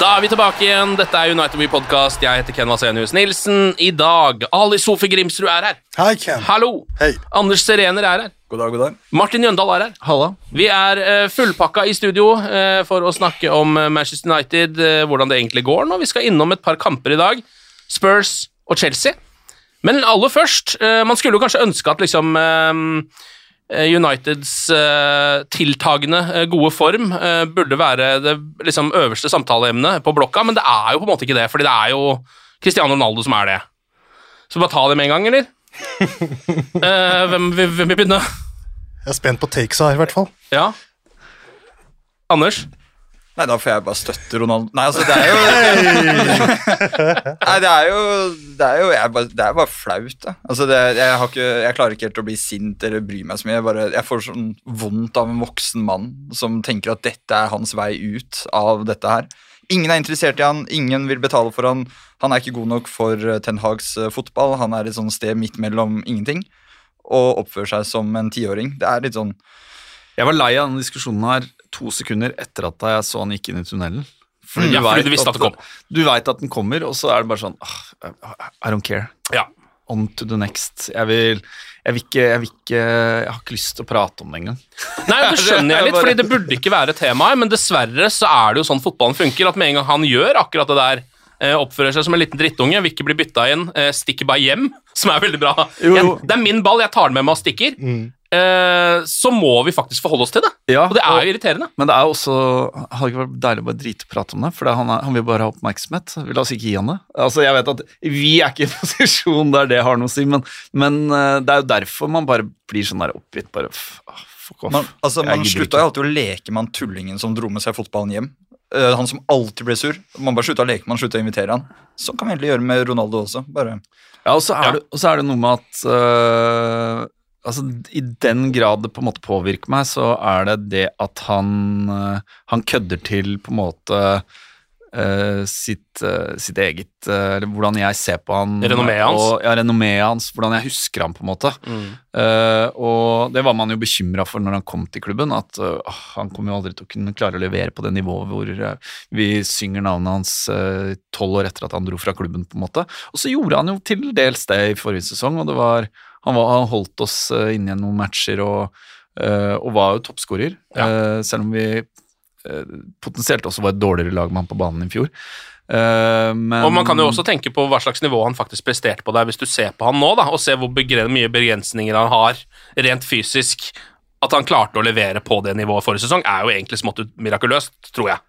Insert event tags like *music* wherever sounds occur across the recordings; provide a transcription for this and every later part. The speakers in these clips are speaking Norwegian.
Da er vi tilbake igjen. Dette er United We Podcast. Jeg heter Ken Vasenius Nilsen. I dag Ali Sofie Grimsrud er her. Hei, Ken. Hallo. Hei. Anders Serener er her. God dag, god dag. Martin Jøndal er her. Halla. Vi er eh, fullpakka i studio eh, for å snakke om eh, Manchester United, eh, hvordan det egentlig går nå. Vi skal innom et par kamper i dag. Spurs og Chelsea. Men aller først, eh, man skulle jo kanskje ønske at liksom Uniteds eh, tiltagende eh, gode form eh, burde være det liksom, øverste samtaleemnet på blokka, men det er jo på en måte ikke det, fordi det er jo Cristiano Ronaldo som er det. Så bare ta det med en gang, eller? *laughs* uh, hvem vil begynne? Jeg er spent på takesa her, i hvert fall. Ja? Anders? Nei, da får jeg bare støtte Ronaldo. Nei, altså, det er jo Nei, det er jo Det er jo jeg bare, Det er bare flaut, da. Altså, det, jeg, har ikke, jeg klarer ikke helt å bli sint eller bry meg så mye. Jeg, bare, jeg får sånn vondt av en voksen mann som tenker at dette er hans vei ut av dette her. Ingen er interessert i han, ingen vil betale for han. Han er ikke god nok for eh, Ten Hags eh, fotball. Han er et sånt sted midt mellom ingenting og oppfører seg som en tiåring. Det er litt sånn Jeg var lei av denne diskusjonen her to sekunder etter at jeg så han gikk inn i tunnelen. Mm, ja, fordi du visste at det kom. Du veit at den kommer, og så er det bare sånn I don't care. Ja. On to the next. Jeg vil, jeg vil ikke Jeg vil ikke Jeg har ikke lyst til å prate om det engang. Nei, det *laughs* skjønner jeg litt, fordi det burde ikke være temaet, men dessverre så er det jo sånn fotballen funker, at med en gang han gjør akkurat det der, eh, oppfører seg som en liten drittunge, vil ikke bli bytta inn, eh, stikker bare hjem, *laughs* som er veldig bra. Jo, jo. Det er min ball, jeg tar den med meg og stikker. Eh, så må vi faktisk forholde oss til det. Ja, Og det er jo irriterende. Men det er også Hadde ikke vært deilig å bare drite og prate om det, for det, han, er, han vil bare ha oppmerksomhet. Vi La oss ikke gi han det. Altså, jeg vet at Vi er ikke i en *laughs* posisjon der det har noe å si, men, men eh, det er jo derfor man bare blir sånn der oppgitt. Bare ah, fuck off. Man, altså, man slutta jo alltid å leke med han tullingen som dro med seg fotballen hjem. Eh, han som alltid ble sur. Man bare slutta å leke med han, slutta å invitere han. Sånn kan vi egentlig gjøre med Ronaldo også. Bare Ja, og så er, Ja. Det, og så er det noe med at øh, Altså, I den grad det på en måte påvirker meg, så er det det at han øh, Han kødder til på en måte uh, sitt, uh, sitt eget Eller hvordan jeg ser på han. Renommeet hans. Og, ja, renommeet hans. Hvordan jeg husker han, på en måte. Mm. Eh, og det var man jo bekymra for når han kom til klubben, at han kommer jo aldri til å kunne klare å levere på det nivået hvor vi synger navnet hans tolv år etter at han dro fra klubben, på en måte. Og så gjorde han jo til dels det i forrige sesong, og det var Han, var, han holdt oss uh, inne i noen matcher og, øh, og var jo toppskårer, øh, selv om vi potensielt også var et dårligere lag med han på banen i fjor. Uh, men, Og man kan jo også tenke på hva slags nivå han faktisk presterte på der, hvis du ser på han nå, da, og ser hvor begre mye begrensninger han har rent fysisk. At han klarte å levere på det nivået forrige sesong, er jo egentlig smått ut mirakuløst, tror jeg.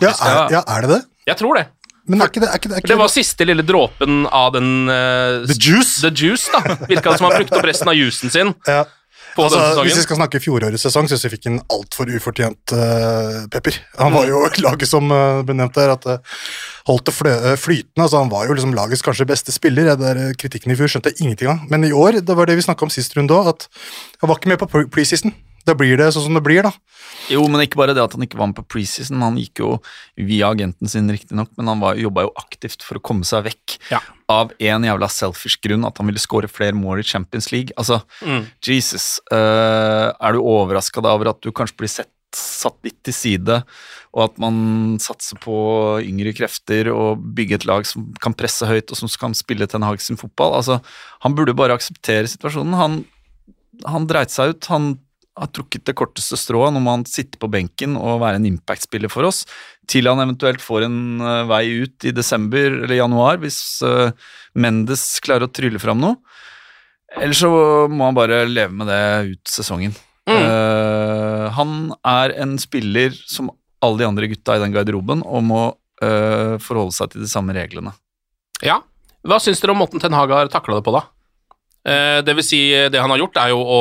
Ja, er, ja, er det det? Jeg tror det. Men er ikke det, er ikke det, er ikke Det var siste lille dråpen av den uh, The juice? The juice, da. Virka som han brukte opp resten av juicen sin Ja. på Altså, hvis vi skal snakke fjorårets sesong, syns jeg fikk en altfor ufortjent uh, pepper. Han var jo *laughs* laget som uh, ble nevnt der, at det holdt det flytende. altså Han var jo liksom lagets kanskje beste spiller. Jeg der Kritikken i fjor skjønte jeg ingenting av. Men i år, det var det vi snakka om sist runde òg, at han var ikke med på pre- preseason. Da blir det sånn som det blir, da. Jo, men ikke bare det at han ikke var med på preseason. Han gikk jo via agenten sin, riktignok, men han var- jobba jo aktivt for å komme seg vekk Ja. av en jævla selfish grunn, at han ville skåre flere mål i Champions League. Altså, Mm. Jesus, Uh, er du overraska over at du kanskje blir sett, satt litt til side, og at man satser på yngre krefter og bygge et lag som kan presse høyt, og som kan spille Ten Hag sin fotball? Altså, han burde bare akseptere situasjonen. Han, han dreit seg ut. Han har trukket det korteste strået. Nå må han sitte på benken og være en impact-spiller for oss, til han eventuelt får en eh, vei ut i desember eller januar, hvis eh, Mendes klarer å trylle fram noe. Eller så må han bare leve med det ut sesongen. Eh, han er en spiller som alle de andre gutta i den garderoben, og må uh, forholde seg til de samme reglene. Ja. Hva syns dere om måten Ten Hag har takla det på, da? Eh, det vil si, det han har gjort, er jo å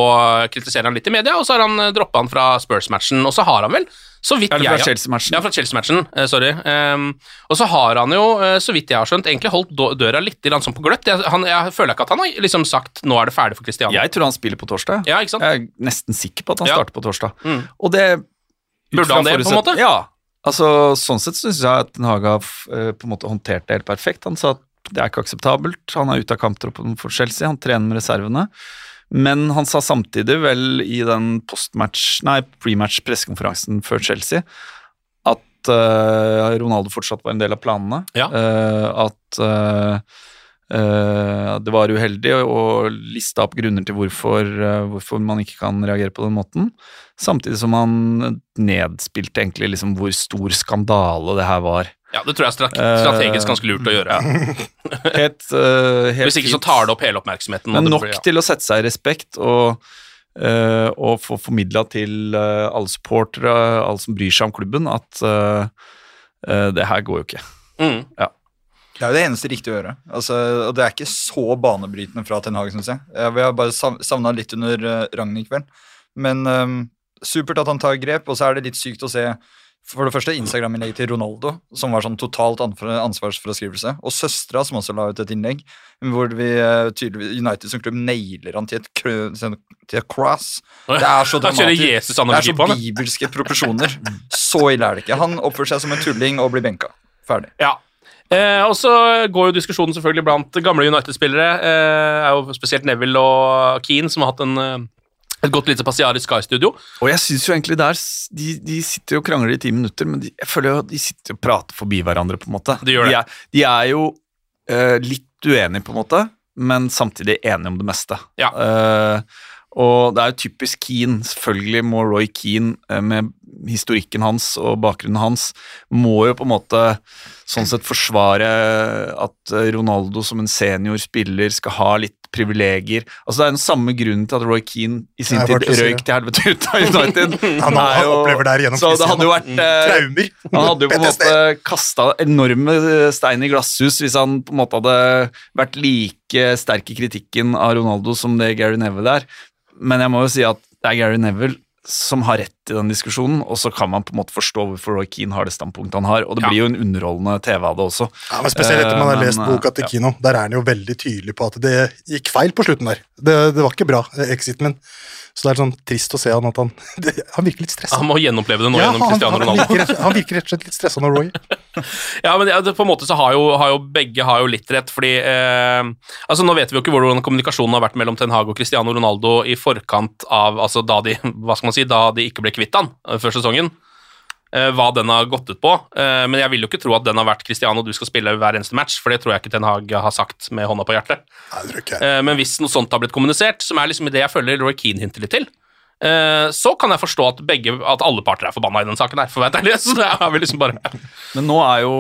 kritisere han litt i media, og så har han droppa han fra Spurs-matchen, og så har han vel, så vidt Er fra jeg Chelsea-matchen? Ja, fra Chelsea-matchen, eh, sorry. Ehm, og så har han jo, eh, så vidt jeg har skjønt, egentlig holdt døra litt sånn på gløtt. Jeg, han, jeg føler ikke at han har liksom sagt 'nå er det ferdig for Cristiano'. Jeg tror han spiller på torsdag. Ja, ikke sant? Jeg er nesten sikker på at han Ja. starter på torsdag. Mm. Og det Burde han det, på en måte? Ja. Altså, sånn sett syns jeg at Den Haga har eh, på en måte håndtert det helt perfekt. Han sa at det er ikke akseptabelt. Han er ute av kamptroppen for Chelsea, han trener med reservene. Men han sa samtidig, vel i den postmatch, nei, prematch-pressekonferansen før Chelsea, at uh, Ronaldo fortsatt var en del av planene. Ja. Uh, at uh, det var uheldig, og lista opp grunner til hvorfor, hvorfor man ikke kan reagere på den måten. Samtidig som han nedspilte egentlig liksom hvor stor skandale det her var. Ja, det tror jeg er stra- strategisk ganske lurt å gjøre. *laughs* Helt, uh, helt Hvis ikke så tar det opp hele oppmerksomheten. Men nok blir- ja. til å sette seg i respekt og, uh, og få formidla til uh, alle supportere, alle som bryr seg om klubben, at eh, eh, det her går jo ikke. Mm. Ja. Det er jo det eneste riktige å gjøre. Altså, og det er ikke så banebrytende fra Ten Hag, syns jeg. Vi har bare savna litt under uh, Ragnhild kveld. Men um, supert at han tar grep, og så er det litt sykt å se for det første Instagram-innlegget til Ronaldo, som var sånn totalt ansvarsfraskrivelse. Og søstera, som også la ut et innlegg, hvor vi eh, tydeligvis United som klubb nailer han til et, til et cross. Det er så *laughs* dramatisk. Det er så bibelske proporsjoner. Så ille er det ikke. Han oppfører seg som en tulling og blir benka. Ferdig. Ja. Eh, og så går jo diskusjonen selvfølgelig blant gamle United-spillere. Eh, er jo spesielt Neville og Keane som har hatt en, eh, et godt lite passiar i Sky-studio. Og jeg syns jo egentlig der de, de sitter jo og krangler i ti minutter, men de, jeg føler jo at de sitter og prater forbi hverandre, på en måte. De gjør det. er, de er jo uh, litt uenige, på en måte, men samtidig enige om det meste. Ja. Uh, og det er jo typisk Keane. Selvfølgelig må Roy Keane, uh, med historikken hans og bakgrunnen hans, må jo på en måte sånn sett forsvare at Ronaldo som en senior spiller skal ha litt privilegier. Altså Det er den samme grunnen til at Roy Keane i sin tid si røyk til helvete ut av *laughs* United. Han, er jo- opplever det her gjennom Så det hadde jo vært eh, *laughs* Traumer. han hadde jo på en måte kasta enorme stein i glasshus hvis han på en måte hadde vært like sterk i kritikken av Ronaldo som det Gary Neville er. Men jeg må jo si at det er Gary Neville som har rett i den diskusjonen, og så kan man på en måte forstå hvorfor Roy Keane har det standpunktet han har, og det Ja. blir jo en underholdende TV av det også. Ja, men Spesielt etter man har Eh, lest men, boka til ja. Kino. Der er han jo veldig tydelig på at det gikk feil på slutten der. Det, det var ikke bra, eh, exiten min. Så det er sånn trist å se han at han *laughs* det, Han virker litt stressa. Han må gjenoppleve det nå Ja, gjennom han, Cristiano han, Ronaldo. virker, han virker rett og slett litt stressa nå, Roy *laughs* Ja, men det, på en måte så har jo, har jo begge har jo litt rett, fordi eh, Altså, nå vet vi jo ikke hvordan kommunikasjonen har vært mellom Ten Hag og Cristiano Ronaldo i forkant av Altså da de Hva skal man si Da de ikke ble kvitt han eh, før sesongen. Eh, hva den har gått ut på. Eh, men jeg vil jo ikke tro at den har vært Cristiano, du skal spille hver eneste match, for det tror jeg ikke Ten Hag har sagt med hånda på hjertet. Eh, men hvis noe sånt har blitt kommunisert, som er liksom det jeg føler Roy Keane hinter litt til, eh, så kan jeg forstå at begge, at alle parter er forbanna i den saken her, for å være ærlig. *laughs* Så det er vi liksom bare Men nå er jo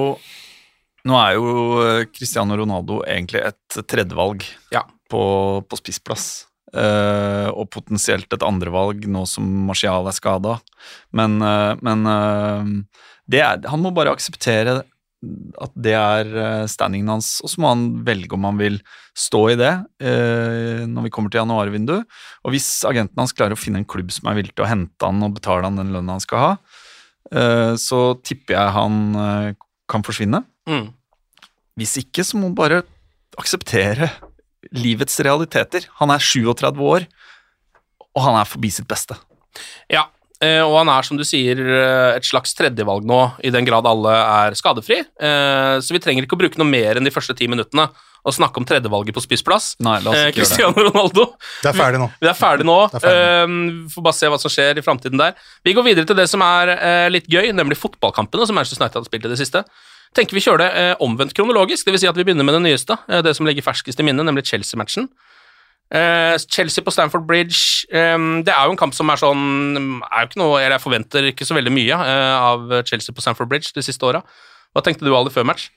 nå er jo Cristiano Ronaldo egentlig et tredjevalg Ja. på, på spissplass. Eh, og potensielt et andrevalg nå som Martial er skada. Men, uh, men uh, det er, han må bare akseptere at det er standingen hans, og så må han velge om han vil stå i det når vi kommer til januarvinduet. Og hvis agenten hans klarer å finne en klubb som er villig til å hente han og betale han den lønna han skal ha, så tipper jeg han kan forsvinne. mm. Hvis ikke, så må han bare akseptere livets realiteter. Han er 37 år, og han er forbi sitt beste. Ja, eh, og han er, som du sier, eh, et slags tredjevalg nå, i den grad alle er skadefri. Eh, Så vi trenger ikke å bruke noe mer enn de første ti minuttene å snakke om tredjevalget på spissplass. Nei, la oss Eh, ikke gjøre det. Cristiano Ronaldo. Det er ferdig nå. Vi er ferdig nå. Det er ferdig. Får bare se hva som skjer i framtiden der. Vi går videre til det som er litt gøy, nemlig fotballkampene som Manchester United har spilt i det siste. Tenker vi kjører det eh, omvendt kronologisk, dvs. Si at vi begynner med det nyeste, eh, det som ligger ferskest i minnet, nemlig Chelsea-matchen. Eh, Chelsea på Stamford Bridge eh, Det er jo en kamp som er sånn er jo ikke noe, eller Jeg forventer ikke så veldig mye eh, av Chelsea på Stamford Bridge de siste åra. Hva tenkte du, Ali, før match?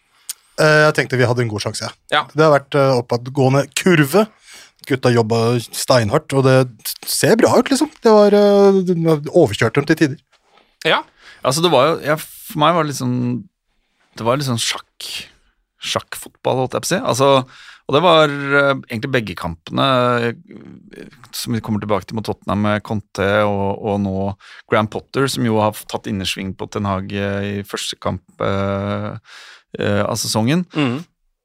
Eh, Jeg tenkte vi hadde en god sjanse, ja. Ja. Det har vært eh, oppadgående kurve. Gutta jobba steinhardt, og det ser bra ut, liksom. Det var eh, det var overkjørt dem til tider. Ja. Altså, det var jo jeg, For meg var det litt sånn Det var litt sånn sjakk Sjakkfotball, holdt jeg på å si. Altså, og det var eh, egentlig begge kampene, eh, som vi kommer tilbake til mot Tottenham med Conte og, og nå Graham Potter, som jo har tatt innersving på Ten Hag eh, i første kamp eh, av sesongen. Mm.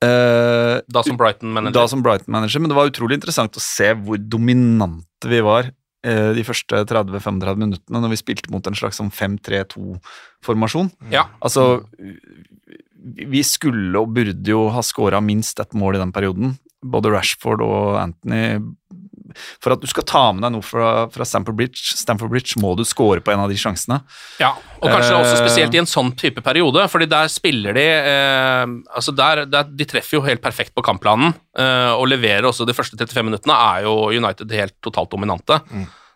Eh, Da som Brighton-manager. da som Brighton-manager, men det var utrolig interessant å se hvor dominante vi var de første 30-35 minuttene når vi spilte mot en slags sånn 5-3-2-formasjon. Ja. Altså, vi skulle og burde jo ha skåra minst ett mål i den perioden, både Rashford og Anthony. For at du skal ta med deg noe fra, fra Stamford Bridge, Stamford Bridge, må du score på en av de sjansene. Ja, og kanskje Eh, også spesielt i en sånn type periode, fordi der spiller de eh, Altså der, der, De treffer jo helt perfekt på kampplanen, eh, og leverer også de første 35 minuttene, er jo United helt totalt dominante.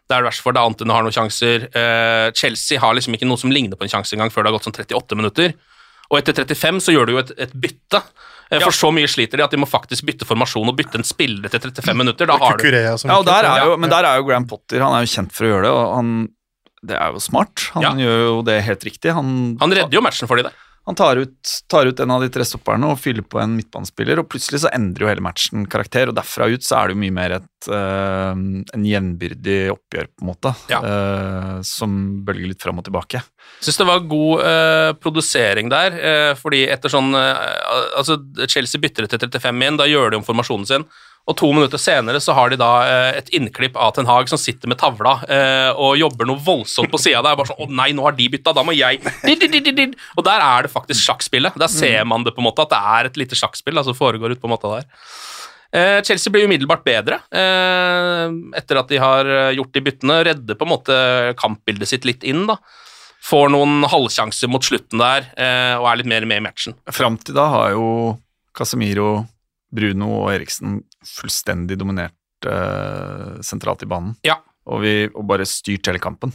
Det er det verste for da Antony har noen sjanser. Eh, Chelsea har liksom ikke noe som ligner på en sjanse engang før det har gått sånn 38 minutter. Og etter 35 så gjør du jo et, et bytte, For for så mye sliter de at de må faktisk bytte formasjon og bytte en spiller etter 35 minutter. Da har du Ja, og der er jo, men der er jo Graham Potter Han er jo kjent for å gjøre det, og han, det er jo smart. Han Ja. gjør jo det helt riktig. Han, Han redder jo matchen for de der. Han tar ut, tar ut en av de tre stopperne og fyller på en midtbanespiller, og plutselig så endrer jo hele matchen karakter, og derfra ut så er det jo mye mer et uh, en jevnbyrdig oppgjør, på en måte, Ja. uh, som bølger litt fram og tilbake. Syns det var god uh, produsering der, fordi etter sånn Altså, Chelsea bytter etter 35 igjen, da gjør de om formasjonen sin. Og to minutter senere så har de da eh, et innklipp av Ten Hag som sitter med tavla eh, og jobber noe voldsomt på sida der. Bare sånn 'Å nei, nå har de bytta, da må jeg. Og der er det faktisk sjakkspillet. Der ser man det på en måte, at det er et lite sjakkspill altså foregår ut på en måte der. Eh, Chelsea blir umiddelbart bedre eh, etter at de har gjort de byttene. Redder på en måte kampbildet sitt litt inn. da. Får noen halvsjanser mot slutten der eh, og er litt mer med i matchen. Fram til da har jo Casemiro, Bruno og Eriksen fullstendig dominert eh, sentralt i banen. Ja. Og, vi, og bare styrt hele kampen.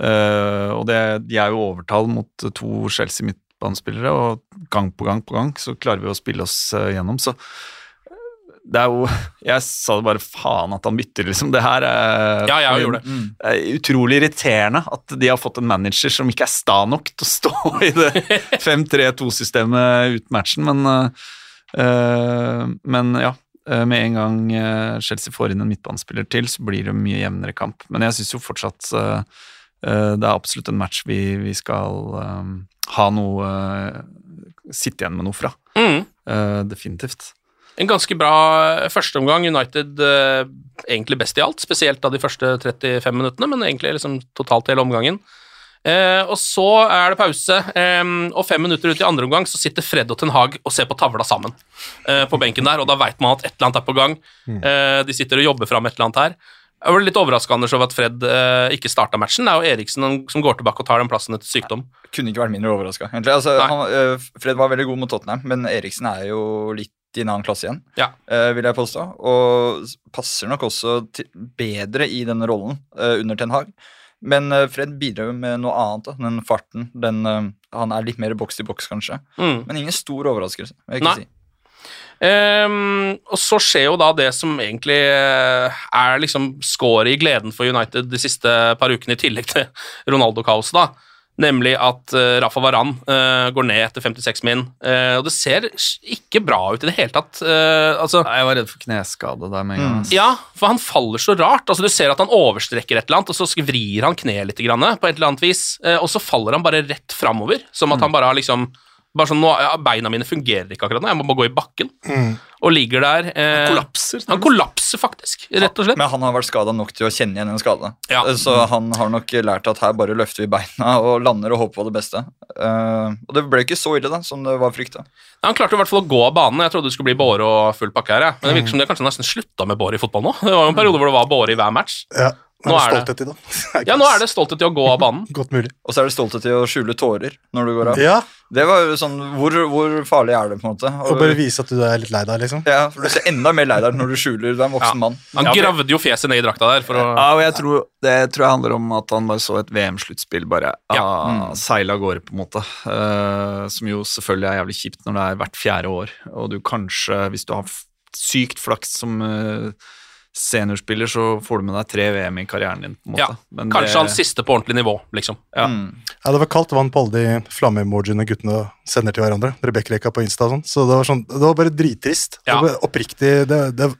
Eh, og det, de er jo overtall mot to Chelsea midtbanespillere, og gang på gang på gang så klarer vi å spille oss eh, gjennom. Så det er jo *laughs* Jeg sa det bare faen at han bytter, liksom. Det her er, Ja, jeg gjorde det. det er utrolig irriterende at de har fått en manager som ikke er sta nok til å stå i det *laughs* 5-3-2-systemet ut matchen, men eh, Men ja. eh, Med en gang eh, Chelsea får inn en midtbanespiller til, så blir det mye jevnere kamp. Men jeg syns jo fortsatt eh, eh, det er absolutt en match vi, vi skal eh, ha noe eh, Sitte igjen med noe fra. Mm. Eh, definitivt. En ganske bra førsteomgang. United eh, egentlig best i alt, spesielt av de første 35 minuttene, men egentlig liksom totalt hele omgangen. Eh, og så er det pause, eh, og fem minutter ut i andre omgang så sitter Fred og Ten Hag og ser på tavla sammen eh, på benken der, og da veit man at et eller annet er på gang. Eh, de sitter og jobber fram et eller annet her. Jeg var litt overraska over at Fred eh, ikke starta matchen. Det er jo Eriksen som går tilbake og tar den plassen etter sykdom. Kunne ikke vært mindre overraska. Altså, han, øh, Fred var veldig god mot Tottenham, men Eriksen er jo litt i en annen klasse igjen, Ja. vil jeg påstå. Og passer nok også bedre i denne rollen under Ten Hag. Men øh, Fred bidrar jo med noe annet. Da. Den farten. Den, øh, han er litt mer boks til boks, kanskje. Mm. Men ingen stor overraskelse. vil jeg ikke Nei. si. Um, og så skjer jo da det som egentlig eh, er liksom scoret i gleden for United de siste par ukene, i tillegg til Ronaldo-kaoset, da. Nemlig at uh, Rafa Varan uh, går ned etter 56 min. Uh, og det ser ikke bra ut i det hele tatt. Altså, Nei, Jeg var redd for kneskade der med en gang. Mm. ja, for han faller så rart. Altså, du ser at han overstrekker et eller annet, og så vrir han kneet litt grann, på et eller annet vis, og så faller han bare rett framover, som at han bare har liksom Bare sånn, nå, ja, Beina mine fungerer ikke akkurat nå, jeg må bare gå i bakken. Mm. Og ligger der eh, Han kollapser. Han kollapser faktisk, rett og slett. Men han har vært skada nok til å kjenne igjen en skade. Ja. Så han har nok lært at her bare løfter vi beina og lander og håper på det beste. Uh, og det ble ikke så ille da, som det var frykta. Han klarte i hvert fall å gå av banen. Jeg trodde det skulle bli Båre og full pakke her. Ja. Men det virker som det kanskje nesten slutta med Båre i fotball nå. Det var jo en periode hvor det var Båre i hver match. Ja, Nå er det- stolthet i det. *laughs* Ja, nå er det stolthet til å gå av banen. Godt mulig. Og så er det stolthet i å skjule tårer når du går av. Ja, Det var jo sånn, hvor, hvor farlig er det, på en måte? og bare vise at du er litt lei deg, liksom. ja, for Du ser enda mer lei deg når du skjuler du er en voksen Ja. mann. Han gravde jo fjeset ned i drakta der for å Ja, og jeg tror, Det tror jeg handler om at han bare så et VM-sluttspill bare Ja. ah, seile av gårde, på en måte. Uh, som jo selvfølgelig er jævlig kjipt når det er hvert fjerde år, og du kanskje, hvis du har sykt flaks som eh, seniorspiller, så får du med deg tre VM i karrieren din, på en måte. Ja, Men Kanskje det- hans siste på ordentlig nivå, liksom. Ja. Mm. Ja, Det var kaldt vann på alle de flamme-emojiene guttene sender til hverandre. Rebekka-reka på Insta og sånn. Så det var, sånn, det var bare drittrist. Ja. Det var oppriktig det, det,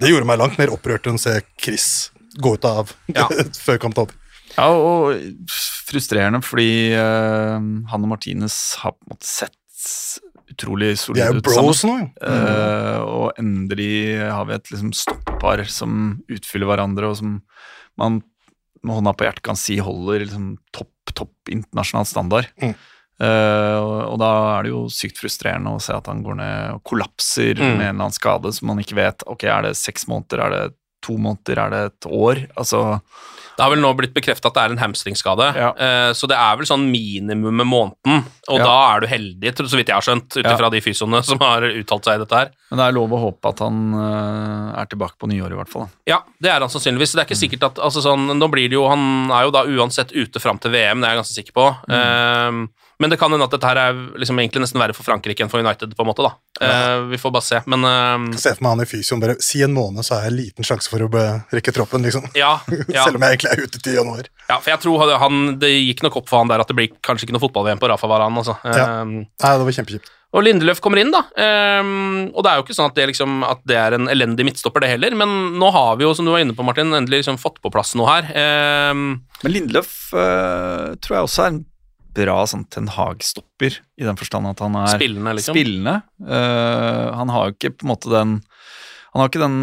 det gjorde meg langt mer opprørt enn å se Chris gå ut av Ja. *laughs* før kamp over. Ja, og frustrerende fordi uh, han og Martinez har på en måte sett utrolig De solide ut sammen. bros nå. Eh, og endelig har vi et liksom stoppar som utfyller hverandre, og som man med hånda på hjertet kan si holder liksom topp, topp internasjonal standard. Mm. Uh, og, og da er det jo sykt frustrerende å se at han går ned og kollapser Mm. med en eller annen skade som man ikke vet. Ok, er det seks måneder, er det to måneder, er det et år? Altså Det har vel nå blitt bekrefta at det er en hamstringskade, Ja. eh, så det er vel sånn minimum med måneden. Og Ja. da er du heldig, så vidt jeg har skjønt, ut Ja. de fysioene som har uttalt seg i dette her. Men det er lov å håpe at han eh, er tilbake på nyåret, i hvert fall. Ja, det er han sannsynligvis. Det er ikke sikkert at altså sånn, Nå blir det jo Han er jo da uansett ute fram til VM, det er jeg ganske sikker på. Eh, men det kan hende at dette her er liksom egentlig nesten verre for Frankrike enn for United, på en måte. da. Eh, vi får bare se. Men uh, Se for meg han i fysioen bare Si en måned, så har jeg en liten sjanse for å rekke troppen, liksom. ja, *laughs* ja. Selv om jeg egentlig er ute til januar. ja, for jeg tror han, det gikk nok opp for han der at det blir kanskje ikke noe fotball-VM på Rafa Varan. Altså. Ja. Eh, Nei, det var kjempekjipt. Og Lindeløf kommer inn, da. Um, og det er jo ikke sånn at det, liksom, at det er en elendig midtstopper, det heller. Men nå har vi jo, som du var inne på, Martin, endelig liksom fått på plass noe her. Um, Men Lindeløf uh, tror jeg også er en bra sånn Ten Hag-stopper, i den forstand at han er spillende, liksom. spillende. Uh, han har jo ikke på en måte den Han har ikke den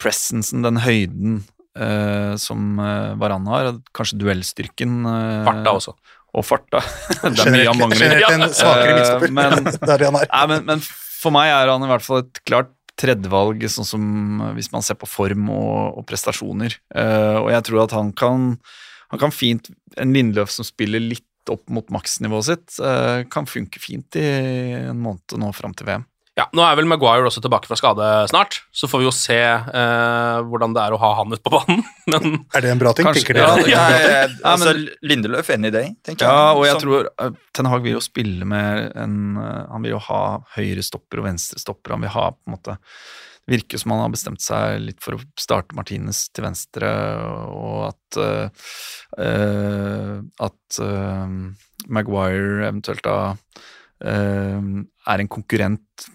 presensen, den høyden, uh, som uh, Varan har. Kanskje duellstyrken. Uh, Farta også. Og farta. *laughs* det er mye han mangler. Generelt en svakere Eh, midtstopper. men- *laughs* det er det han er. Nei, men, men for meg er han i hvert fall et klart tredjevalg, sånn som hvis man ser på form og, og prestasjoner. Uh, og jeg tror at han kan, han kan fint En Lindløf som spiller litt opp mot maksnivået sitt, eh, kan funke fint i en måned nå fram til VM. Ja, Nå er vel Maguire også tilbake fra skade snart, så får vi jo se eh, hvordan det er å ha han ute på banen. *laughs* Men Er det en bra ting, Kanskje- tenker dere? Ja, Ja, det- ja, altså, Lindeløf any day, tenker Ja, og jeg tror uh, Ten Hag vil jo spille med en uh, Han vil jo ha høyre stopper og venstre stopper. Han vil ha på en måte Det virker som han har bestemt seg litt for å starte Martinez til venstre, og at uh, At uh, Maguire eventuelt da uh, er en konkurrent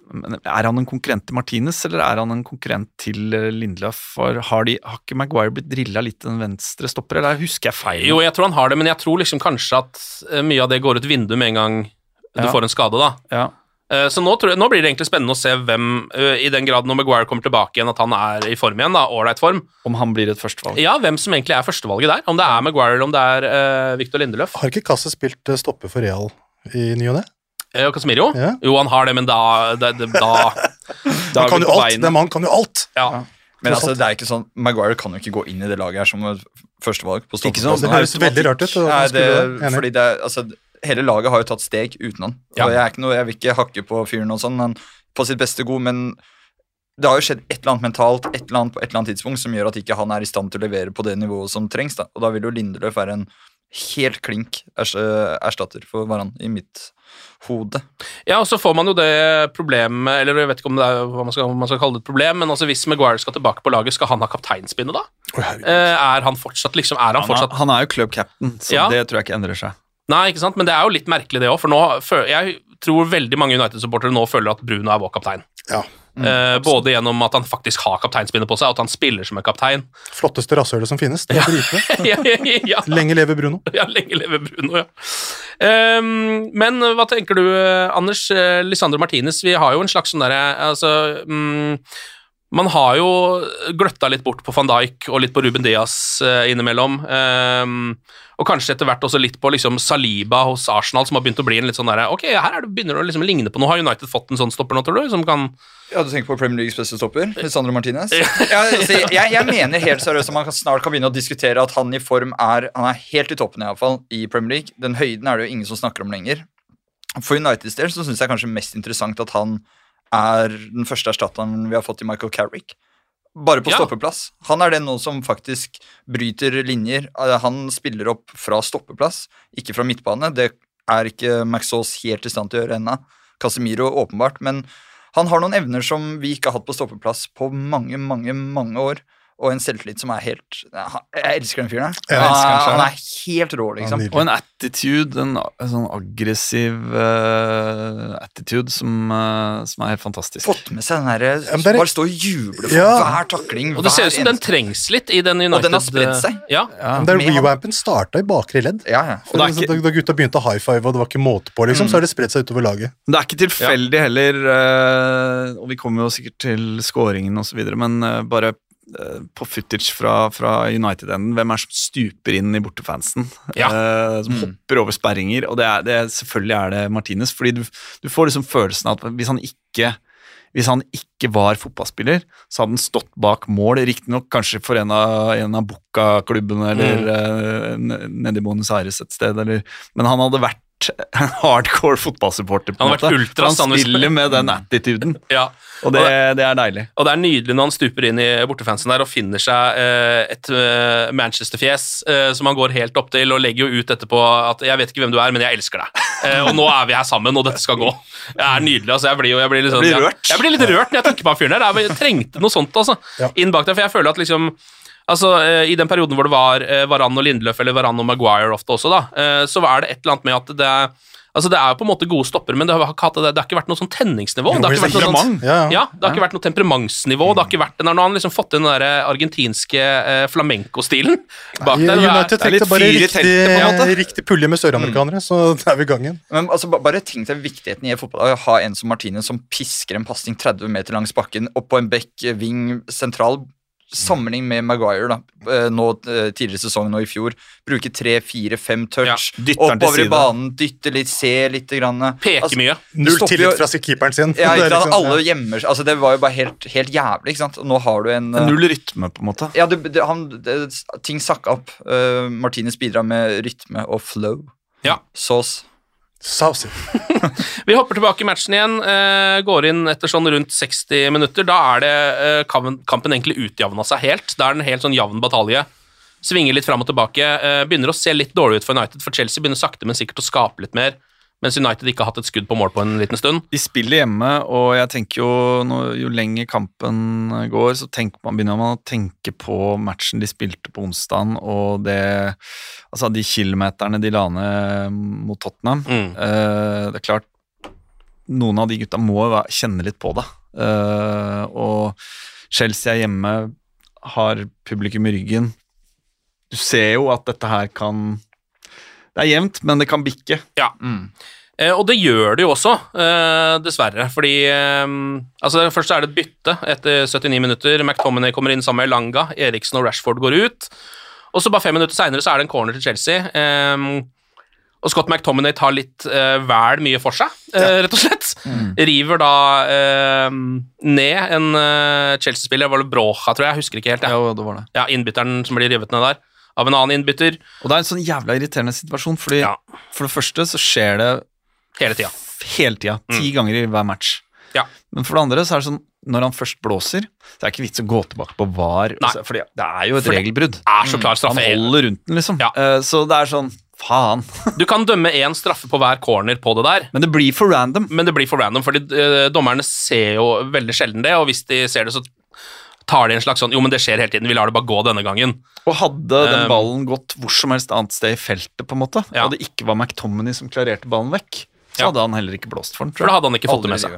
Er han en konkurrent til Martinez, eller er han en konkurrent til Lindløf? For har, de, har ikke Maguire blitt drilla litt til den venstre stopper, eller husker jeg feil? Jo, jeg tror han har det, men jeg tror liksom kanskje at mye av det går ut vinduet med en gang du Ja. får en skade, da. Ja. Eh, Så nå, tror jeg, nå blir det egentlig spennende å se hvem, eh, i den grad når Maguire kommer tilbake igjen, at han er i form igjen, da, ålreit form. Om han blir et førstevalg? Ja, hvem som egentlig er førstevalget der. Om det er Maguire eller om det er uh, Victor Lindeløf. Har ikke Kasse spilt stopper for Real i ny og ne? Eh, Casemiro? Ja. Jo, han har det, men da, da, *laughs* da, da Han kan jo alt! Den mannen kan jo alt! Ja. Men altså, det er ikke sånn Maguire kan jo ikke gå inn i det laget her som førstevalg. på Ikke sånn. Det høres veldig rart ut, og Nei, det, fordi det er, altså, hele laget har jo tatt steg uten han. Ja. Og jeg, er ikke noe, jeg vil ikke hakke på fyren og sånn, men på sitt beste god, men det har jo skjedd et eller annet mentalt et eller annet på et eller annet tidspunkt som gjør at ikke han er i stand til å levere på det nivået som trengs. da. Og da vil jo Lindeløf være en helt klink erstatter for Varan i mitt hode. Ja, og så får man jo det problemet Eller jeg vet ikke om det er hva man skal, man skal kalle det et problem, men altså hvis Maguire skal tilbake på laget, skal han ha kapteinspinnet da? Oh. Eh, er han fortsatt liksom Er han Han er, fortsatt han er jo club captain, så Ja. det tror jeg ikke endrer seg. Nei, ikke sant, men det er jo litt merkelig, det òg, for nå Jeg tror veldig mange United-supportere nå føler at Bruno er vår kaptein. Ja. Eh, både gjennom at han faktisk har kapteinspinnet på seg, og at han spiller som en kaptein. Flotteste rasshølet som finnes. Det er dritbra. *laughs* ja, ja, ja, Lenge leve Bruno. *laughs* ja, lenge leve Bruno, ja. Um, men hva tenker du, eh, Anders? Eh, Lisandro Martinez, vi har jo en slags sånn derre altså, mm, Man har jo gløtta litt bort på van Dijk og litt på Ruben Diaz eh, innimellom. Ehm, og kanskje etter hvert også litt på liksom Saliba hos Arsenal, som har begynt å bli en litt sånn derre Ok, her er det, begynner det å liksom ligne på noe. Har United fått en sånn stopper nå, tror du? Som kan Ja, Du tenker på Premier Leagues beste stopper? Sandro Martinez? *laughs* Ja, altså, jeg, jeg mener helt seriøst at man snart kan begynne å diskutere at han i form er Han er helt i toppen i alle fall i Premier League. Den høyden er det jo ingen som snakker om lenger. For Uniteds del så syns jeg kanskje mest interessant at han er den første erstatteren vi har fått i Michael Carrick. Bare på Ja. stoppeplass. Han er den nå som faktisk bryter linjer. Eh, Han spiller opp fra stoppeplass, ikke fra midtbane. Det er ikke Maxaas helt i stand til å gjøre ennå. Casemiro åpenbart, men han har noen evner som vi ikke har hatt på stoppeplass på mange, mange, mange år. Og en selvtillit som er helt Jeg elsker den fyren her. Han. Han er helt rå, liksom. Og en attitude, en, en sånn aggressiv uh, attitude som, uh, som er helt fantastisk. Fått med seg den derre Ja, men er- Bare stå og juble for Ja. hver takling. Og det ser ut som den trengs litt i den United Og den har spredt seg. Ja. Ja. Er han- Rewampen starta i bakre ledd. Ja, ja. Og det er da, da gutta begynte å high five, og det var ikke måte på, liksom, så har det spredt seg utover laget. Det er ikke tilfeldig heller, uh, og vi kommer jo sikkert til scoringen osv., men bare på footage fra, fra United-enden, hvem er det som stuper inn i bortefansen? Ja. Eh, som hopper over sperringer, og det er, det selvfølgelig er det Martinez, fordi du, du får liksom følelsen av at hvis han ikke hvis han ikke var fotballspiller, så hadde han stått bak mål, riktignok kanskje for en av, en av Bucca-klubbene eller mm. uh, nede i Buenos Aires et sted, eller, men han hadde vært en hardcore fotballsupporter. på Han en har vært måte. ultras, For Han spiller med den attituden, *laughs* ja. og det, det er deilig. Og det er nydelig når han stuper inn i bortefansen der og finner seg eh, et eh, Manchester-fjes eh, som han går helt opp til og legger jo ut etterpå at 'jeg vet ikke hvem du er, men jeg elsker deg'. *laughs* Eh, og nå er vi her sammen, og dette skal gå. Det er nydelig. altså Jeg blir jo jeg blir litt, sånn, Jeg jeg blir litt rørt når jeg tenker på han fyren der. Jeg trengte noe sånt altså, Ja. inn bak der, for jeg føler at liksom Altså, eh, I den perioden hvor det var eh, Varan og Lindløf, eller Varan og Maguire ofte også, da, eh, så er det et eller annet med at det er Altså, Det er jo på en måte gode stopper, men det har, ikke hatt, det, det har ikke vært noe sånn tenningsnivå. Det har ikke vært noe sånt, Ja, ja. det har ikke vært noe temperamentsnivå. Det har ikke vært, Nå har han liksom fått inn den der argentinske eh, flamenco-stilen bak der. er- United er tenkte bare riktig, en riktig pulje med søramerikanere, så *laughs* det er vi i gang igjen. Men altså, bare tenk deg viktigheten i fotball. Å ha en som Martinez som pisker en pasning 30 meter langs bakken opp på en bekk, ving, sentral. Sammenligning med Maguire da, eh, nå eh, tidligere i sesongen og i fjor. Bruke tre, fire, fem touch. Ja, oppover i banen, dytte litt, se litt. Grann. Peke Altså, mye. Null tillit fra keeperen sin. Ja, *laughs* Det ikke liksom- Alle gjemmer seg. Altså, det var jo bare helt, helt jævlig. ikke sant? Og nå har du en eh, Null rytme, på en måte. Ja, det, det, han, det, ting sakka opp. Uh, Martinez bidrar med rytme og flow. Ja. Sås. Saucy. *laughs* Vi hopper tilbake i matchen igjen. eh, går inn etter sånn rundt 60 minutter. Da er det eh, kampen, egentlig utjevna seg helt. Da er det en helt sånn jevn batalje. Svinger litt fram og tilbake. eh, begynner å se litt dårlig ut for United, for Chelsea begynner sakte, men sikkert å skape litt mer. Mens United ikke har hatt et skudd på mål på en liten stund. De spiller hjemme, og jeg tenker jo når, jo lenger kampen går, så man, begynner man å tenke på matchen de spilte på onsdagen, og det Altså de kilometerne de la ned mot Tottenham. Mm. Eh, det er klart Noen av de gutta må jo kjenne litt på det. Eh, og Chelsea er hjemme, har publikum i ryggen. Du ser jo at dette her kan Det er jevnt, men det kan bikke. Ja. Eh, og det gjør det jo også, eh, dessverre. Fordi eh, altså Først er det et bytte etter 79 minutter. McTominay kommer inn sammen med Langa. Eriksen og Rashford går ut. Og så bare fem minutter seinere så er det en corner til Chelsea. eh, og Scott McTominay tar litt eh, vel mye for seg, eh, rett og slett. River da eh, ned en eh, Chelsea-spiller, var det Brocha, tror jeg, jeg husker ikke helt. Ja. Ja, det var det. Ja, Innbytteren som blir revet ned der, av en annen innbytter. Og det er en sånn jævla irriterende situasjon, fordi Ja. for det første så skjer det Hele tida. hele tida, ti ganger i hver match. Ja. Men for det andre så er det sånn, når han først blåser, så er det ikke vits å gå tilbake på VAR, Nei. altså, fordi det er jo et For regelbrudd. Er så klar Han holder rundt den, liksom. Ja. Uh, Så det er sånn, faen. *laughs* Du kan dømme én straffe på hver corner på det der. Men det blir for random. Men det blir for random, fordi uh, dommerne ser jo veldig sjelden det, og hvis de ser det, så tar de en slags sånn Jo, men det skjer hele tiden, vi lar det bare gå denne gangen. Og hadde den Um, ballen gått hvor som helst annet sted i feltet, på en måte, Ja. og det ikke var McTominay som klarerte ballen vekk, så hadde han heller ikke blåst for den, For da hadde han ikke fått det med seg.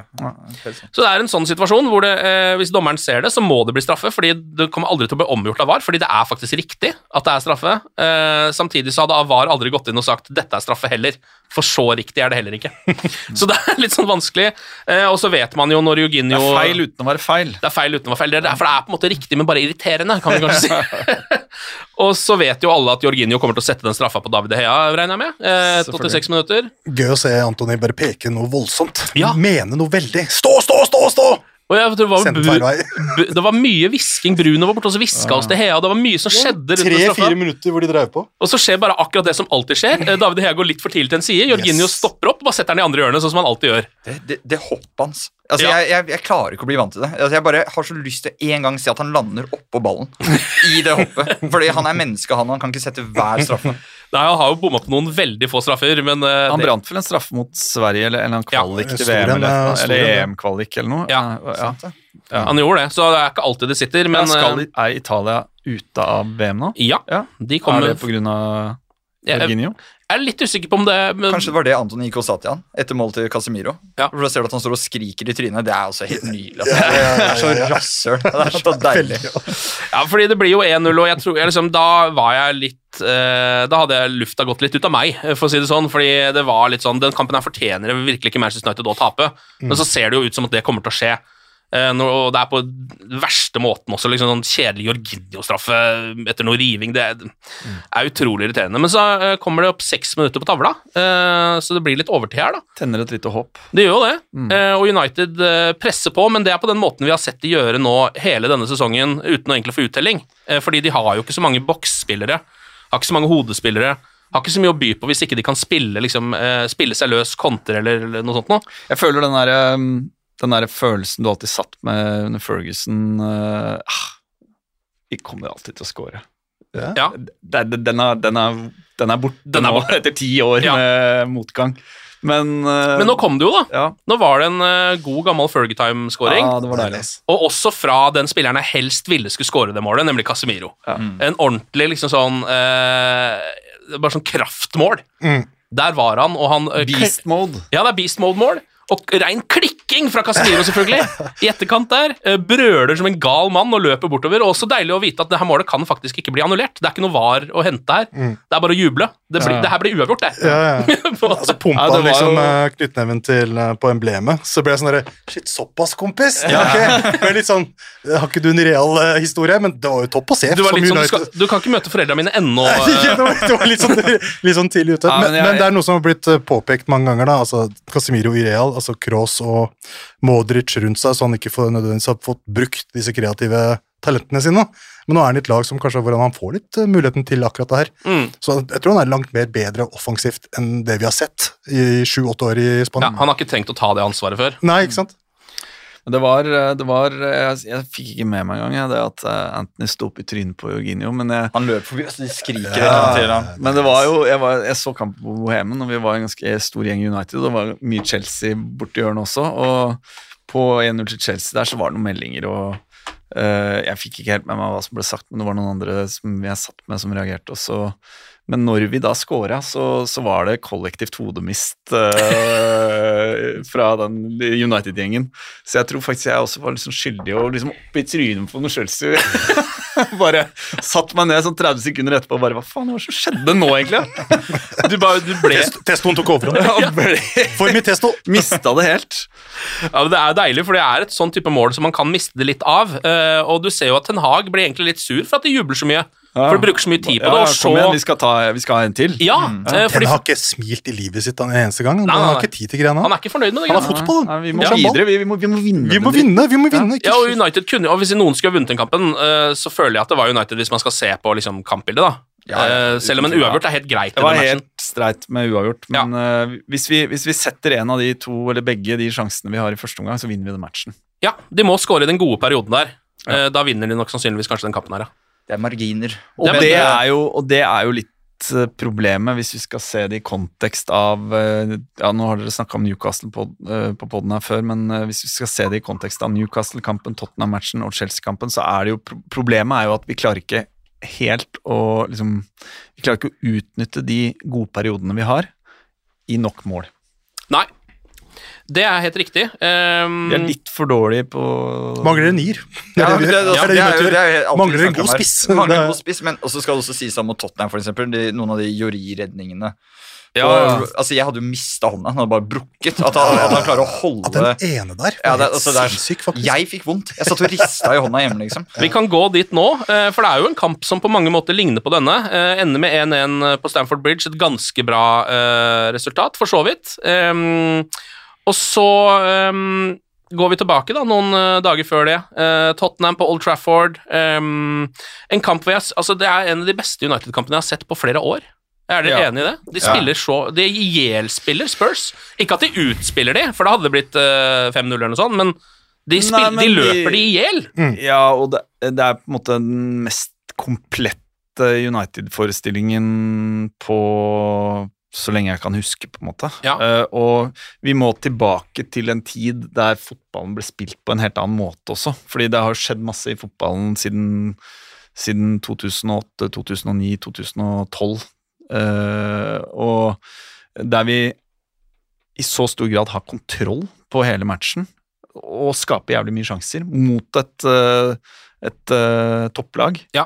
Så det er en sånn situasjon hvor det, eh, hvis dommeren ser det, så må det bli straffe, fordi det kommer aldri til å bli omgjort av VAR, fordi det er faktisk riktig at det er straffe. Eh, samtidig så hadde VAR aldri gått inn og sagt 'dette er straffe' heller, for så riktig er det heller ikke. *laughs* så det er litt sånn vanskelig. Eh, og så vet man jo når Eugenio Det er feil uten å være feil. Det er feil uten å være feil. Det er for det er på en måte riktig, men bare irriterende, kan vi kanskje si. *laughs* og så vet jo alle at Jorginho kommer til å sette den straffa på David Heia, regner jeg med. Eh, 86 minutter. Gøy å se Antony bare peke noe voldsomt. Ja. Mene noe veldig. Stå, stå, stå, stå! Og jeg, tror det, var, *laughs* det var mye hvisking. Bruno var borte og så hviska oss til Hea, det var mye som skjedde. Tre-fire minutter hvor de drev på. Og så skjer bare akkurat det som alltid skjer. *laughs* Eh, David Hea går litt for tidlig til en side. Jorginho Yes. stopper opp og bare setter den i andre hjørnet, sånn som han alltid gjør. Det, det, det hoppet hans Altså, Ja. jeg, jeg, jeg klarer ikke å bli vant til det. Altså, jeg bare har så lyst til en gang å se at han lander oppå ballen *laughs* i det hoppet. Fordi han er menneske, han, og han kan ikke sette hver straffe. Nei, Han har jo bomma på noen veldig få straffer, men uh, Han det, brant vel en straffe mot Sverige, eller en eller annen kvalik til VM, eller, eh, eller, en, ja. EM-kvalik eller noe. Ja, ja. Ja. han gjorde det, så det er ikke alltid det sitter. Men Men skal, eh, er Italia ute av VM nå? ja, Ja. de Er det på grunn av Jorginho? Jeg er litt usikker på om det men, Kanskje det var det Anton gikk og sa til han etter mål til Casemiro. Ja. For Da ser du at han står og skriker i trynet. Det er også helt nydelig. Altså. Det er så rasshøl. Det er så deilig. Ja, fordi det blir jo 1-0, og jeg tror, jeg liksom, da var jeg litt eh, Da hadde jeg lufta gått litt ut av meg, eh, for å si det sånn. Fordi det var litt sånn Den kampen her fortjener virkelig ikke Manchester United å tape. Men så ser det jo ut som at det kommer til å skje. Eh, og det er på verste måten også. liksom sånn Kjedelig Jorginho-straffe etter noe riving. Det er, utrolig irriterende. Men så eh, kommer det opp seks minutter på tavla, eh, så det blir litt overtid her, da. Tenner et lite håp. Det gjør jo det, Eh, og United eh, presser på, men det er på den måten vi har sett de gjøre nå hele denne sesongen, uten å egentlig få uttelling. Eh, fordi de har jo ikke så mange boksspillere, har ikke så mange hodespillere, har ikke så mye å by på hvis ikke de kan spille, liksom, eh, spille seg løs, kontre eller, noe sånt noe. Jeg føler den der, den der følelsen du alltid satt med under Ferguson uh, ah, Vi kommer alltid til å score. Ja. ja. Den, den, er, den, er, den er borte Den er borte. etter ti år Ja. med motgang. Men, uh, Men nå kom det jo, da. ja, Nå var det en uh, god, gammel Fergie-time-scoring. ja. Og også fra den spilleren jeg helst ville skulle score det målet, nemlig Casemiro. Ja. En ordentlig liksom sånn uh, Bare sånn kraftmål. Mm. Der var han, og han eh, Beast mode. Ja, det er beast mode-mål. Og rein klikking fra Casemiro, selvfølgelig. I etterkant der. eh, Brøler som en gal mann og løper bortover. Og også deilig å vite at det her målet kan faktisk ikke bli annullert. Det er ikke noe var å hente her. Det er bare å juble. Det, blir, Ja. det her blir uavgjort, det. Ja, ja. *laughs* Altså, pumpa han liksom jo- eh, knyttneven til, eh, på emblemet, så ble jeg sånn derre Shit, såpass, kompis? Ja. Det ble litt sånn Har ikke du en real historie? Men det var jo topp å se. Du, sånn, du, skal, du kan ikke møte foreldrene mine ennå. Det, var, det var litt sånn, *laughs* litt sånn tidlig ute. Men, men det er noe som har blitt påpekt mange ganger. da, altså Casemiro i Real, altså Cross og Modric rundt seg, så han ikke får, nødvendigvis har fått brukt disse kreative talentene sine. Men nå er han i et lag som kanskje hvordan han får litt eh, muligheten til akkurat det her. Mm. Så jeg tror han er langt mer bedre offensivt enn det vi har sett i sju-åtte år i Ja, han har ikke trengt å ta det ansvaret før. Nei, ikke sant? Det var, det var jeg, jeg fikk ikke med meg engang det at eh, Anthony sto opp i trynet på Jorginho, men jeg, Han løp forbi, så de skriker Ja. Men det var jo, jeg, var, jeg så kampen på Bohemen, og vi var en ganske stor gjeng i United. og Det var mye Chelsea borti hjørnet også. Og på 1-0 til Chelsea der så var det noen meldinger, og eh, jeg fikk ikke helt med meg hva som ble sagt, men det var noen andre som jeg satt med, som reagerte også. Men når vi da scora, så, så var det kollektivt hodemist uh, fra den United-gjengen. Så jeg tror faktisk jeg også var liksom skyldig og liksom oppe i trynet på noe Chelsea. *laughs* *laughs* bare satt meg ned sånn 30 sekunder etterpå og bare Hva faen, hva som skjedde nå, egentlig? Du, bare, du ble Test, testoen tok over. *laughs* Ja, ble, For mye testo! *laughs* mista det helt. Ja, men Det er jo deilig, for det er et sånn type mål som man kan miste det litt av. eh, og du ser jo at Ten Hag blir egentlig litt sur for at de jubler så mye. For du bruker så mye tid på det. Ja, Og så kom igjen, vi skal, ta, vi skal ha en til. Ja, mm. Den fordi har ikke smilt i livet sitt en eneste gang. Han Nei, nei, har ikke tid til greiene. han er ikke fornøyd med det. Han har fotball. Nei, vi må Ja. videre, vi, vi, må, vi må vinne. Vi må vinne! vi må vinne. Ja, og United kunne, og Hvis noen skulle ha vunnet den kampen, eh, så føler jeg at det var United hvis man skal se på liksom, kampbildet. da. Ja, ja, Eh, selv om en uavgjort er helt greit. Det var helt streit med uavgjort, men eh, hvis, vi, hvis vi setter en av de to, eller begge de sjansene vi har i første omgang, så vinner vi den matchen. Ja, De må skåre i den gode perioden der. Eh, da vinner de nok sannsynligvis kanskje den kampen her, ja. Det er marginer. Og, det, det- er jo, og det er jo litt eh, problemet, hvis vi skal se det i kontekst av eh, Ja, nå har dere snakka om Newcastle på, eh, på poden her før, men hvis vi skal se det i kontekst av Newcastle-kampen, Tottenham-matchen og Chelsea-kampen, så er det jo Problemet er jo at vi klarer ikke helt å liksom Vi klarer ikke å utnytte de gode periodene vi har, i nok mål. Nei. Det er helt riktig. Um, De er litt for dårlige på Mangler en nier. Ja, det, er er er Mangler en god spiss. Mangler en god spiss, Men også skal det også sies om mot Tottenham, for eksempel. De, noen av de Jori-redningene. Ja, Og. Altså, jeg hadde jo mista hånda. Han hadde bare brukket. At han, at han klarer å holde At den ene der Ja, det, altså, det er, sinnssyk, faktisk. Jeg fikk vondt. Jeg satt og rista i hånda hjemme, liksom. Vi kan gå dit nå, eh, for det er jo en kamp som på mange måter ligner på denne. Eh, Ender med 1-1 på Stamford Bridge, et ganske bra eh, resultat, for så vidt. Og så um, går vi tilbake da, noen uh, dager før det. Uh, Tottenham på Old Trafford. Um, en kamp hvor jeg, altså Det er en av de beste United-kampene jeg har sett på flere år. Er dere Ja. enig i det? De spiller så De ihjelspiller Spurs. Ikke at de utspiller de, for da hadde det blitt uh, 5-0 eller noe sånt, men de, spiller, Nei, men de løper de i hjel. Ja, og det, det er på en måte den mest komplette United-forestillingen på så lenge jeg kan huske, på en måte. Ja. Uh, og vi må tilbake til en tid der fotballen ble spilt på en helt annen måte også. Fordi det har skjedd masse i fotballen siden, siden 2008, 2009, 2012. Uh, og der vi i så stor grad har kontroll på hele matchen og skaper jævlig mye sjanser mot et, uh, et eh, topplag. Ja.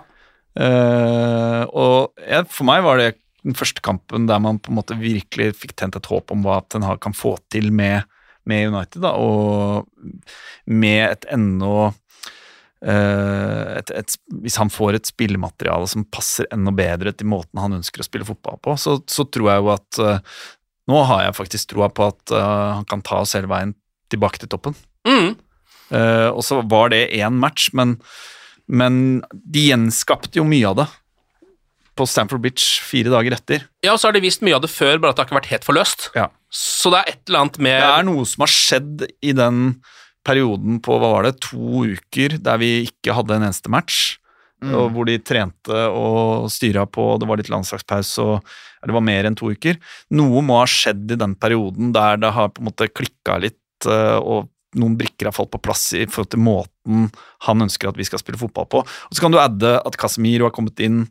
Og jeg, for meg var det den første kampen der man på en måte virkelig fikk tent et håp om hva Ten Hag kan få til med, med United, da, og med et enda eh, et, et, Hvis han får et spillemateriale som passer enda bedre til måten han ønsker å spille fotball på, så, så tror jeg jo at eh, Nå har jeg faktisk troa på at eh, han kan ta oss hele veien tilbake til toppen. Mm. Uh, og så var det én match, men, men de gjenskapte jo mye av det på Stamford Bridge fire dager etter. Ja, og så har de vist mye av det før, bare at det har ikke vært helt forløst. Ja. Så det er et eller annet med Det er noe som har skjedd i den perioden på hva var det, to uker der vi ikke hadde en eneste match. Og hvor de trente og styra på, det var litt landslagspause og det var mer enn to uker. Noe må ha skjedd i den perioden der det har på en måte klikka litt, eh, og noen brikker har falt på plass i forhold til måten han ønsker at vi skal spille fotball på. Og så kan du adde at Casemiro har kommet inn,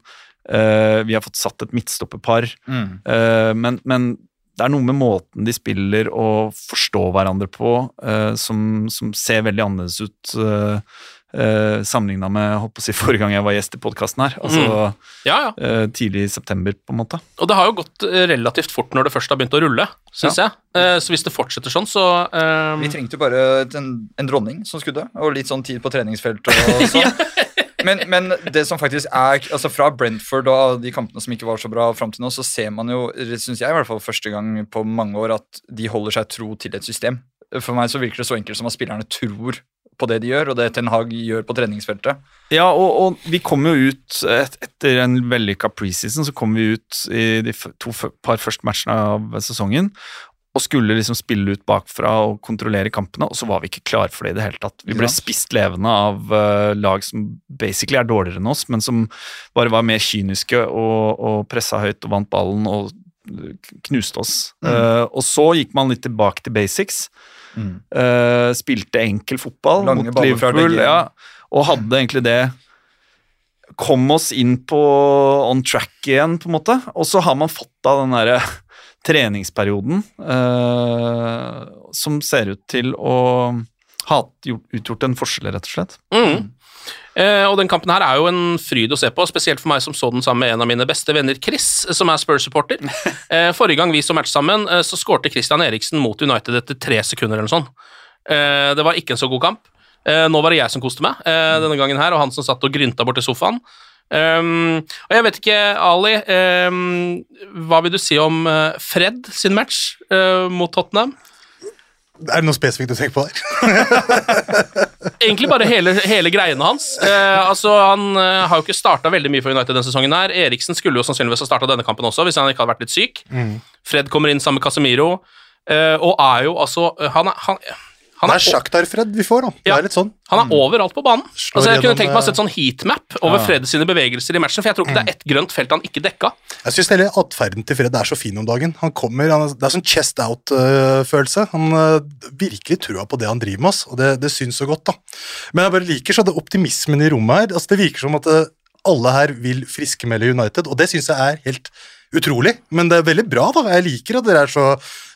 eh, vi har fått satt et midtstopperpar. Mm. Uh, men, men det er noe med måten de spiller og forstår hverandre på, uh, som, som ser veldig annerledes ut uh, sammenligna med holdt på å si, *laughs* forrige gang jeg var gjest i podkasten her. Altså Ja, ja. eh, tidlig i september, på en måte. Og det har jo gått relativt fort når det først har begynt å rulle, syns jeg. Eh, så hvis det fortsetter sånn, så Vi trengte jo bare en, en dronning som skudde, og litt sånn tid på treningsfelt og *laughs* sånn. Men, men det som faktisk er altså Fra Brentford og de kampene som ikke var så bra fram til nå, så ser man jo, syns jeg i hvert fall første gang på mange år, at de holder seg tro til et system. For meg så virker det så enkelt som at spillerne tror på det de gjør, og det Ten Hag gjør på treningsfeltet. Ja, og, og vi kom jo ut et, etter en vellykka preseason, så kom vi ut i de to par første matchene av sesongen og skulle liksom spille ut bakfra og kontrollere kampene, og så var vi ikke klar for det i det hele tatt. Vi ble spist levende av uh, lag som basically er dårligere enn oss, men som bare var mer kyniske og, og pressa høyt og vant ballen og knuste oss. Mm. Uh, og så gikk man litt tilbake til basics. Eh, spilte enkel fotball Lange mot Liverpool, ja, og hadde egentlig det Kom oss inn på on track igjen, på en måte. Og så har man fått av den derre treningsperioden eh, som ser ut til å ha utgjort en forskjell, rett og slett. Mm. Eh, og den kampen her er jo en fryd å se på, spesielt for meg som så den sammen med en av mine beste venner, Chris, som er Spurs-supporter. *laughs* Eh, forrige gang vi så match sammen, eh, så skårte Christian Eriksen mot United etter tre sekunder eller noe sånt. Eh, det var ikke en så god kamp. Eh, nå var det jeg som koste meg denne gangen her, og han som satt og grynta borti sofaen. Um, og jeg vet ikke, Ali, um, hva vil du si om eh, Fred sin match uh, mot Tottenham? Er det noe spesifikt du tenker på der? *laughs* Egentlig bare hele, hele greiene hans. Eh, altså, Han eh, har jo ikke starta veldig mye for United denne sesongen. her. Eriksen skulle jo sannsynligvis ha starta denne kampen også, hvis han ikke hadde vært litt syk. Mm. Fred kommer inn sammen med Casemiro, eh, og er jo altså Han er, han, han Det er, er Shakhtar-Fred vi får, da. Det er litt sånn. han er overalt på banen. Slår Altså, jeg kunne tenkt meg å eh, sette sånn heatmap over Ja. Fred sine bevegelser i matchen, for jeg tror ikke det er ett grønt felt han ikke dekka. Jeg syns hele atferden til Fred er så fin om dagen. Han kommer, han er, Det er sånn chest out-følelse. Han uh, virkelig trua på det han driver med, oss, og det, det syns så godt. da. Men jeg bare liker så det optimismen i rommet her. altså Det virker som at eh, alle her vil friskmelde United, og det syns jeg er helt utrolig, men det er veldig bra, da. Jeg liker at dere er så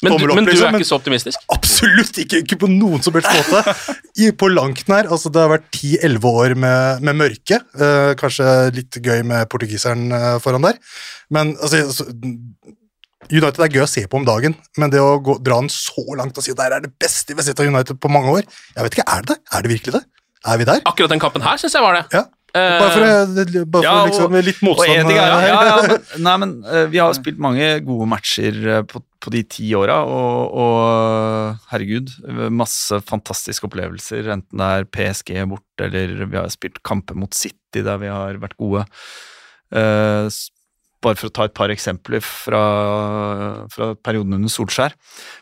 Men, du- opp, men du liksom, er ikke så optimistisk? Absolutt ikke, ikke på noen som helst måte. I, på langt nær. Altså, det har vært 10-11 år med, med mørke. Uh, kanskje litt gøy med portugiseren uh, foran der. Men altså, altså, United er gøy å se på om dagen, men det å gå, dra den så langt og si at det er det beste vi har sett av United på mange år Jeg vet ikke, Er det det? Er det virkelig det? Er vi der? Akkurat den kampen her syns jeg var det. Ja. Eh, Bare for, bare for Ja, og- liksom, litt motstand her. ja, ja, ja, men, *laughs* nei, men eh, vi har spilt mange gode matcher eh, på, på de ti åra, og, og herregud, masse fantastiske opplevelser, enten det er PSG borte, eller vi har spilt kamper mot City der vi har vært gode. Eh, bare for å ta et par eksempler fra, fra perioden under Solskjær.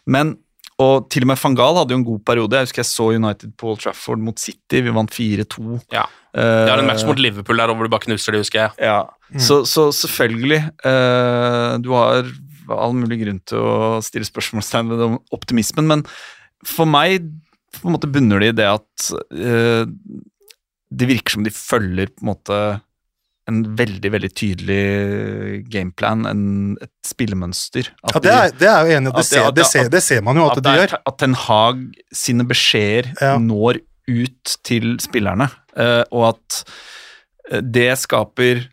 Men og til og med van Gaal hadde jo en god periode. Jeg husker jeg så United på Old Trafford mot City. Vi vant 4-2. Ja. Eh, Det er en match mot Liverpool der hvor du bare knuser det, husker jeg. ja, så, så selvfølgelig eh, Du har all mulig grunn til å stille spørsmålstegn ved optimismen, men for meg på en måte bunner det i det at uh, det virker som de følger på en måte en veldig, veldig tydelig gameplan, en, et spillemønster. At Ja, det er, det er jo enig Det, ser- det, ser- det ser man jo at, at de gjør. at Ten Hag sine beskjeder Ja. når ut til spillerne, eh, og at eh, det skaper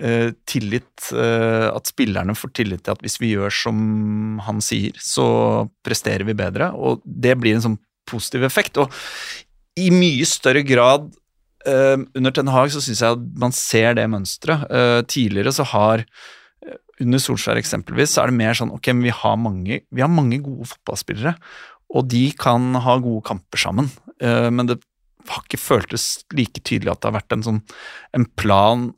eh, tillit At spillerne får tillit til at hvis vi gjør som han sier, så presterer vi bedre, og det blir en sånn positiv effekt. Og i mye større grad under Ten Hag så syns jeg at man ser det mønsteret. Tidligere så har under Solskjær eksempelvis, så er det mer sånn ok, men vi har mange, vi har mange gode fotballspillere, og de kan ha gode kamper sammen. Eh, men det har ikke føltes like tydelig at det har vært en sånn en plan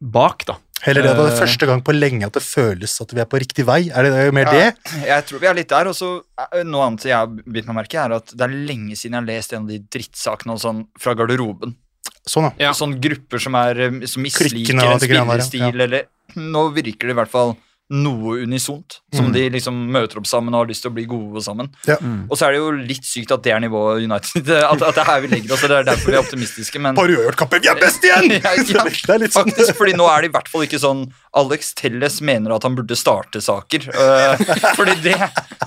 bak, da. Heller det det er Eh, første gang på lenge at det føles at vi er på riktig vei. Er det, det er jo mer det? Jeg tror vi er litt der. Og så eh, noe annet jeg har bitt meg merke er at det er lenge siden jeg har lest en av de drittsakene sånn, fra garderoben. Sånn, ja. Ja. Sånn grupper som, er, som misliker Klikkene en spillestil, ja. eller Nå virker det i hvert fall noe unisont, som Mm. de liksom møter opp sammen og har lyst til å bli gode sammen. Ja. Og så er det jo litt sykt at det er nivået United, *laughs* at, at det er her vi legger oss, og det er derfor vi er optimistiske, men Par uavgjort-kamper, vi er best igjen! *laughs* Ja, ja, Det er litt sånn Faktisk, fordi nå er det i hvert fall ikke sånn Alex Telles mener at han burde starte saker. Uh, *laughs* fordi det,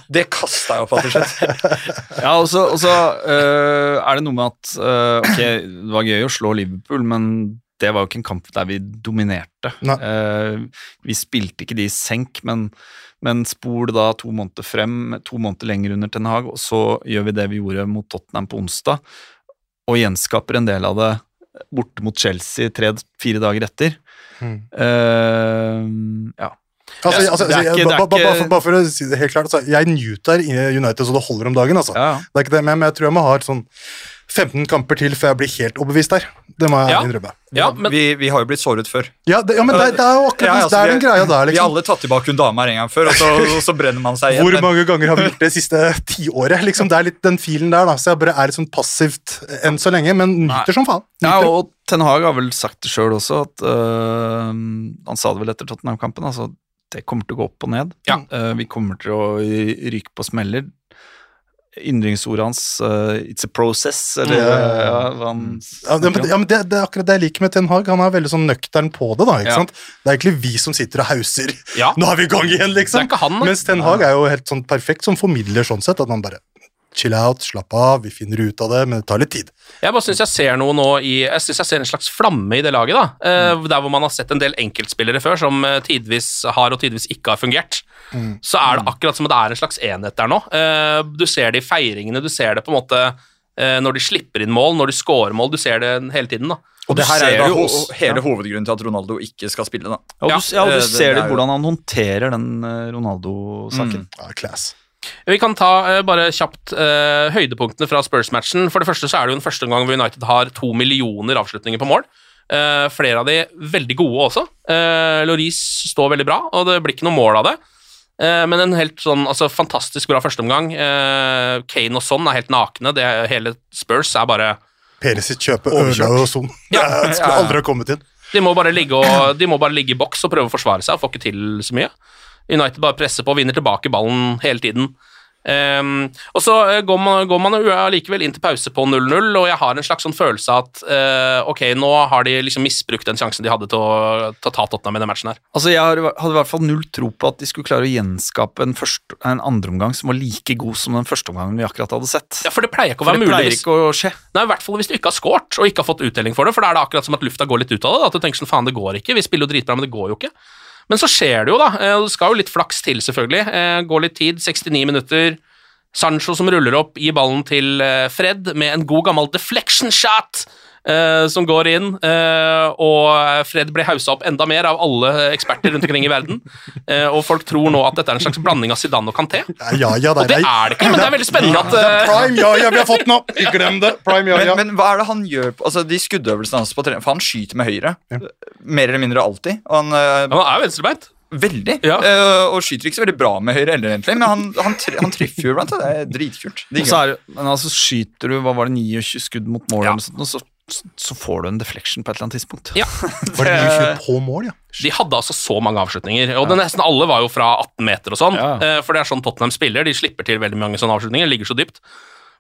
det kasta jeg opp rett og slett. Ja, og så uh, er det noe med at uh, Ok, det var gøy å slå Liverpool, men det var jo ikke en kamp der vi dominerte. Eh, vi spilte ikke de i senk, men, men spol da to måneder frem, to måneder lenger under Ten Hag, og så gjør vi det vi gjorde mot Tottenham på onsdag, og gjenskaper en del av det borte mot Chelsea tre-fire dager etter. Mm. Eh, ja. Altså, altså, det er ikke- det er ikke- bare, for, bare for å si det helt klart, altså, jeg nyter United så det holder om dagen. Altså. Ja. Det er ikke det, men jeg tror jeg må ha et sånn 15 kamper til før jeg blir helt overbevist der. Det må jeg Ja. innrømme. Ja, men vi, vi har jo blitt såret før. Ja, det, ja men det, det er jo akkurat Ja, altså, det er den greia der, Vi har liksom. alle tatt tilbake en dame her en gang før, og så, *laughs* og så brenner man seg igjen. Hvor mange ganger har vi gjort det siste tiåret? Liksom, det er litt den filen der, da. Så jeg bare er litt sånn passivt enn så lenge, men nyter som faen. Ja, og Ten Hag har vel sagt det sjøl også, at øh, Han sa det vel etter Tottenham-kampen, altså det kommer til å gå opp og ned. Ja. Uh, vi kommer til å ryke på smeller. Yndlingsordet hans uh, 'it's a process', eller Ja. ja, Ja, det, men ja, men det, det er akkurat det jeg liker med Ten Hag. Han er veldig sånn nøktern på det. da, ikke Ja. sant? Det er egentlig vi som sitter og hauser. Ja. Nå er vi i gang igjen, det er liksom. ikke han, da. Mens Ten Hag er jo helt sånn perfekt som formidler sånn sett, at han bare chill out, slapp av, vi finner ut av det, men det tar litt tid. Jeg bare synes jeg ser noe nå i Jeg synes jeg ser en slags flamme i det laget. da Eh, Mm. Der hvor man har sett en del enkeltspillere før som eh, tidvis har og tidvis ikke har fungert. Mm. Så er det akkurat som at det er en slags enhet der nå. Eh, Du ser det i feiringene, du ser det på en måte eh, når de slipper inn mål, når de scorer mål. Du ser det hele tiden. da Og det her er jo da ho hele hovedgrunnen til at Ronaldo ikke skal spille. da. Ja, og du, ja, og du det- ser det det hvordan han håndterer den Ronaldo-saken. Ja, class. Vi kan ta eh, bare kjapt uh, høydepunktene fra Spurs-matchen. For det første så er det jo den første gang hvor United har to millioner avslutninger på mål. Uh, flere av de veldig gode også. Uh, Loris står veldig bra, og det blir ikke noe mål av det. Men en helt sånn altså, fantastisk bra førsteomgang. Kane og Son er helt nakne. Det, hele Spurs er bare Perisic kjøper kjøpe og Son. Ja. *laughs* Det skulle Ja, ja. aldri ha kommet inn. De må bare ligge, og, de må bare ligge i boks og prøve å forsvare seg, og får ikke til så mye. United bare presser på og vinner tilbake ballen hele tiden. Um, og så eh, går man, går man likevel allikevel inn til pause på 0-0, og jeg har en slags sånn følelse av at uh, ok, nå har de liksom misbrukt den sjansen de hadde til å, ta Tottenham i den matchen her. Altså, Jeg hadde i hvert fall null tro på at de skulle klare å gjenskape en, første, en andreomgang som var like god som den første omgangen vi akkurat hadde sett. Ja, For det pleier ikke å være mulig hvis, å skje. Nei, i hvert fall hvis du ikke har scoret og ikke har fått uttelling for det, for da er det akkurat som at lufta går litt ut av det. At du tenker sånn, faen, det går ikke, vi spiller jo dritbra, men det går jo ikke. Men så skjer det jo, da. Eh, Det skal jo litt flaks til, selvfølgelig. Eh, Går litt tid, 69 minutter. Sancho som ruller opp, gir ballen til eh, Fred med en god gammel deflection shot. Eh, som går inn, eh, og Fred blir haussa opp enda mer av alle eksperter rundt omkring i verden. *laughs* Eh, og folk tror nå at dette er en slags blanding av Zidane og Kanté. Ja, ja, Og det er det ikke, men det er veldig spennende at eh, prime, ja, ja, vi har fått den opp! *laughs* Glem det. Prime, ja, Men, ja. men hva er det han gjør på altså, de skuddøvelsene hans på trening? For han skyter med høyre. Mer eller mindre alltid. Og han, eh, Han er venstrebeint. veldig. Ja. Uh, og skyter ikke så veldig bra med høyre heller, egentlig. Men han, han, tre- han treffer jo iblant. annet. Det er dritkult. *laughs* Er, men altså skyter du hva var det, 29 skudd mot mål, Ja. eller noe sånt, og så, så får du en deflection på et eller annet tidspunkt. Ja. *laughs* For det 29 på mål, ja? De hadde altså så mange avslutninger, og det nesten alle var jo fra 18 meter og sånn. Ja. eh, For det er sånn Tottenham spiller, de slipper til veldig mange sånne avslutninger, ligger så dypt.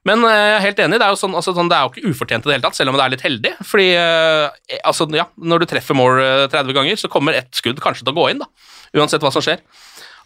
Men eh, jeg er helt enig, det er jo sånn, altså, sånn, det er jo ikke ufortjent i det hele tatt, selv om det er litt heldig. Fordi eh, altså, ja, når du treffer mål eh, 30 ganger, så kommer ett skudd kanskje til å gå inn, da. Uansett hva som skjer.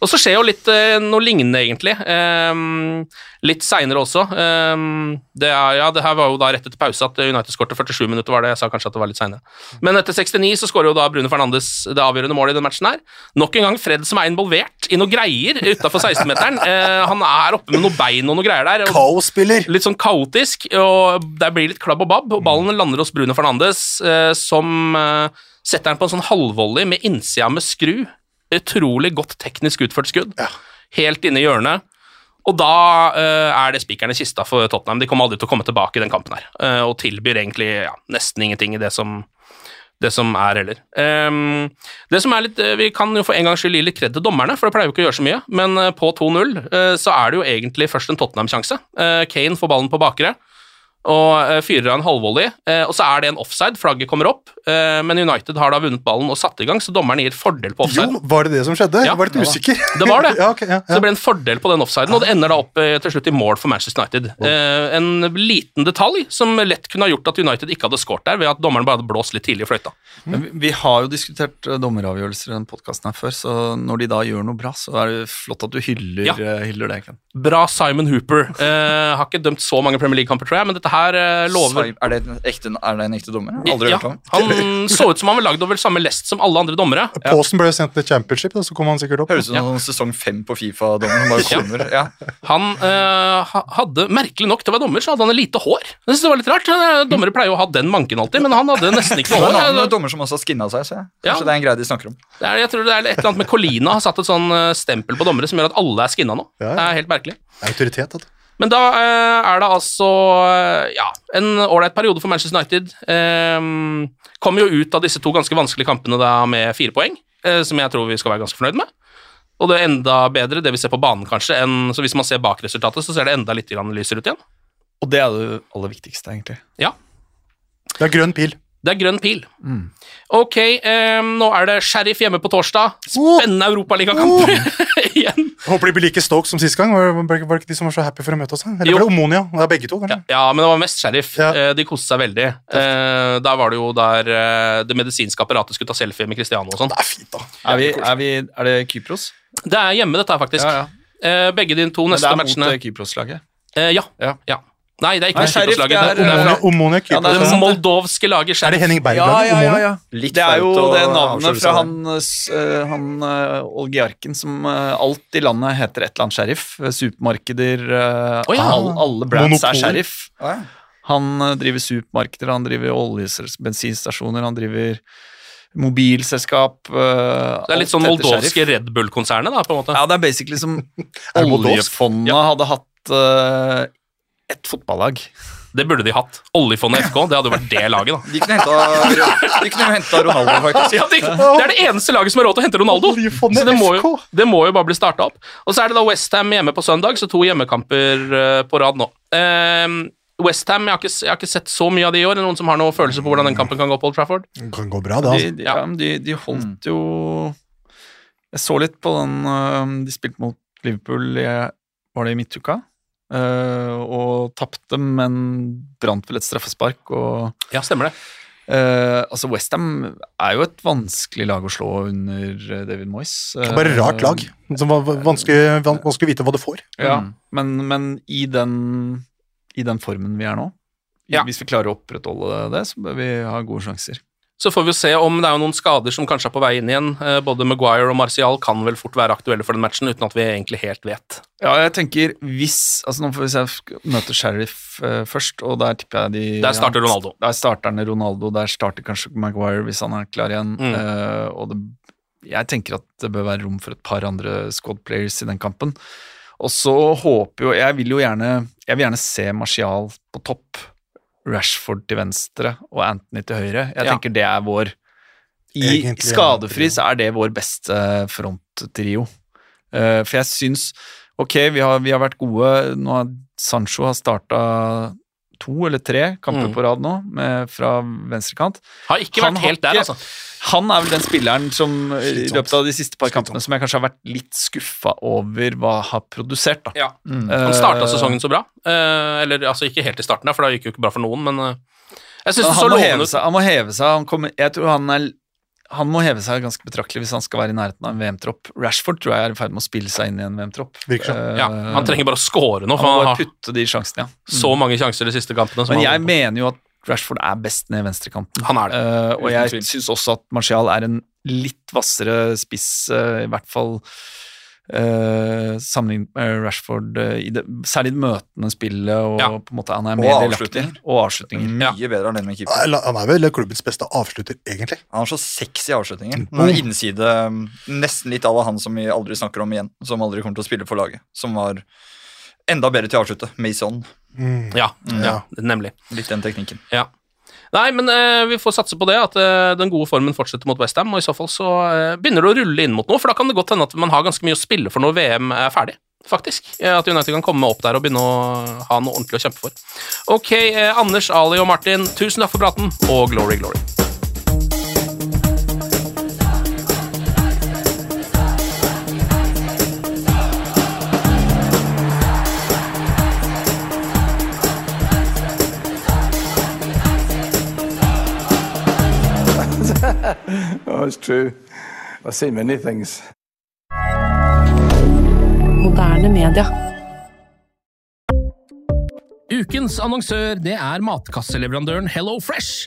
Og så skjer jo litt eh, noe lignende, egentlig. Um, litt seinere også. Um, det, er, ja, det her var jo da rett etter pause at United skåret 47 minutter, var det. Jeg sa kanskje at det var litt seinere. Men etter 69 så skårer jo da Bruno Fernandes det avgjørende målet i den matchen her. Nok en gang Fred som er involvert i noe greier utafor 16-meteren. Uh, han er oppe med noe bein og noe greier der. Kaospiller. Litt sånn kaotisk, og det blir litt klabb og babb, og ballen lander hos Bruno Fernandes, uh, som uh, setter den på en sånn halvvolley med innsida med skru. Utrolig godt teknisk utført skudd. Helt inne i hjørnet. Og da uh, er det spikeren i kista for Tottenham. De kommer aldri til å komme tilbake i den kampen her, uh, og tilbyr egentlig ja, nesten ingenting i det som det som er heller. Um, det som er litt, eh, Vi kan jo for en gangs skyld gi litt kred til dommerne, for det pleier jo ikke å gjøre så mye. Men på 2-0 uh, så er det jo egentlig først en Tottenham-sjanse. Kane får ballen på bakre og eh, fyrer av en halvvolley. eh, og så er det en offside, flagget kommer opp, eh, men United har da vunnet ballen og satt i gang, så dommeren gir fordel på offside. Jo, var det det som skjedde? Ja. Jeg var litt usikker. Det var det. *laughs* ja, okay, ja, Så det ble en fordel på den offsiden, og det ender da opp til slutt i mål for Manchester United. Eh, en liten detalj som lett kunne ha gjort at United ikke hadde skåret der, ved at dommeren bare hadde blåst litt tidlig i fløyta. Men vi, vi har jo diskutert dommeravgjørelser i den podkasten her før, så når de da gjør noe bra, så er det flott at du hyller, Ja. hyller det. Ken. Bra Simon Hooper. Har ikke dømt så mange Premier League-kamper, tror jeg, men dette her eh, lover Er det, en ekte, er det en ekte dommer? Aldri ja, hørt om. Han så ut som han var lagd over samme lest som alle andre dommere. Posen ble sendt til championship, da, så kom han sikkert opp. Høres ut som ja. sesong fem på Fifa-dommer bare Ja. kommer. Ja. Han eh, hadde, merkelig nok til å være dommer, så hadde han lite hår. Jeg synes det var litt rart. Eh, Dommere pleier jo å ha den manken alltid, men han hadde nesten ikke Det noe er hår. annen dommer som også har skinna seg, så. Ja. Kanskje det er en greie de snakker om. Det er, jeg tror det er et eller annet med Colina har satt et sånn stempel på dommere som gjør at alle er skinna nå. Ja, ja. Det er helt merkelig. Autoritet, du. Men da eh, er det altså eh, ja, en ålreit periode for Manchester United. Um, kommer jo ut av disse to ganske vanskelige kampene da med fire poeng, eh, som jeg tror vi skal være ganske fornøyd med. Og det er enda bedre, det vi ser på banen, kanskje, enn Så hvis man ser bak resultatet, så ser det enda litt grann lysere ut igjen. Og det er det aller viktigste, egentlig. Ja, Det er grønn pil. Det er grønn pil. Ok, um, nå er det Sheriff hjemme på torsdag. Spennende europaligakamper *laughs* igjen. Håper de blir like Stoke som sist gang. Var, det ikke de som var så happy for å møte oss? Eller Jo. var det Omonia? Det er begge to, Ja, Ja, men det var mest Sheriff. Ja. Eh, De koste seg veldig. Uh, Der var det jo der uh, det medisinske apparatet skulle ta selfie med Cristiano og sånn. Det er fint, da. Er, vi, er, vi, er det Kypros? Det er hjemme, dette her, faktisk. Ja, ja. Eh, Begge de to Men det neste er mot matchene Kypros-laget? Eh, ja. Ja. Ja. Nei, det er ikke Nei, Sheriff, det er, Det, det er Omonia, fra Omonia Ja, det er det sant. moldovske laget Er det Sheriff. Henning Ja, ja, ja, Litt Det er jo det navnet fra han, uh, han uh, Olgiarken som uh, alt i landet heter et eller annet sheriff. Supermarkeder uh, Å, ja. all, Alle brands Monopol. er sheriff. Ja. Han uh, driver supermarkeder, han driver oljebensinstasjoner, han driver mobilselskap uh, Det er litt sånn moldovske. Red Bull-konsernet, da, på en måte. Ja, det er basically som oljefondet hadde hatt uh, et fotballag. Det burde de hatt. Oljefondet FK, det hadde jo vært det laget, da. De kunne henta de kunne jo hentet Ronaldo, faktisk. Ja, det, det er det eneste laget som har råd til å hente Ronaldo. Så det må, jo, FK. det må jo bare bli starta opp. Og så er det da Westham hjemme på søndag, så to hjemmekamper eh, på rad nå. West Westham, jeg, har ikke- jeg har ikke sett så mye av de i år. Er det noen som har noen følelse på hvordan den kampen kan gå på Old Trafford? Det kan gå bra, da. De, altså. ja. de, de holdt jo Jeg så litt på den uh, De spilte mot Liverpool var det i midtuka. Eh, og tapte, men brant vel et straffespark. Og, Ja, stemmer det. Uh, altså Westham er jo et vanskelig lag å slå under eh, David Moyes. Uh, bare rart lag. Som var vanskelig, vanskelig å vite hva du får. Ja, Mm. men, men i, den, i den formen vi er nå, Ja. hvis vi klarer å opprettholde det, så bør vi ha gode sjanser. Så får vi se om det er noen skader som kanskje er på vei inn igjen. Eh, Både Maguire og Martial kan vel fort være aktuelle for den matchen, uten at vi egentlig helt vet. Ja, jeg tenker hvis altså Nå får vi se, møter Sheriff eh, først, og der tipper jeg de Der starter Ronaldo. Der starter han Ronaldo, der starter kanskje Maguire hvis han er klar igjen. Mm. Uh, og det, jeg tenker at det bør være rom for et par andre squad players i den kampen. Og så håper jo Jeg vil jo gjerne Jeg vil gjerne se Martial på topp. Rashford til venstre og Anthony til høyre. Jeg Ja. tenker det er vår I Egentlig, skadefri så er det vår beste fronttrio. Uh, for jeg syns Ok, vi har, vi har vært gode. Nå har Sancho har starta to eller tre kamper Mm. på rad nå, med, fra venstrekant. Har ikke Han vært har ikke, der, altså. Han er vel den spilleren som eh, i løpet av de siste par kampene som jeg kanskje har vært litt skuffa over hva har produsert, da. Ja. Mm. Han starta sesongen så bra. Eh, eller altså ikke helt i starten, da, for da gikk jo ikke bra for noen, men eh, jeg syns det så lovende ut. han må heve seg. Han kommer, jeg tror han er han må heve seg ganske betraktelig hvis han skal være i nærheten av en VM-tropp. Rashford tror jeg er i ferd med å spille seg inn i en VM-tropp. Eh, Ja, han trenger bare å score nå, han for må bare putte de sjansene, ja. så mange sjanser de siste kampene. som Men jeg mener jo at Rashford er best ned venstrekanten. Han er det. Uh, og jeg syns også at Martial er en litt hvassere spiss, uh, i hvert fall uh, sammenlignet med Rashford, uh, i det, særlig det møtende spillet, og Ja. på en måte han er mer delaktig. avslutninger. Og avslutninger. Mye bedre enn den med keeper. Han er vel klubbens beste avslutter, egentlig. Han har så sexy avslutninger. Mm. innside um, Nesten litt à la han som vi aldri snakker om igjen, som aldri kommer til å spille for laget. Som var enda bedre til å avslutte. Mason. Ja, mm. Ja. nemlig. Litt den teknikken. Ja. Nei, men eh, vi får satse på det, at eh, den gode formen fortsetter mot Westham, og i så fall så eh, begynner det å rulle inn mot noe, for da kan det godt hende at man har ganske mye å spille for når VM er ferdig. Faktisk. At United kan komme opp der og begynne å ha noe ordentlig å kjempe for. Ok, eh, Anders, Ali og Martin, tusen takk for praten, og glory, glory. Oh, it's true. I've seen many things. Moderne media. Ukens annonsør det er matkasseleverandøren Hello Fresh.